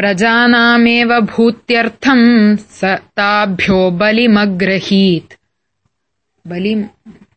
प्रजानामेव भूत्यर्थम् स ताभ्यो बलिमग्रहीत्। बलिम्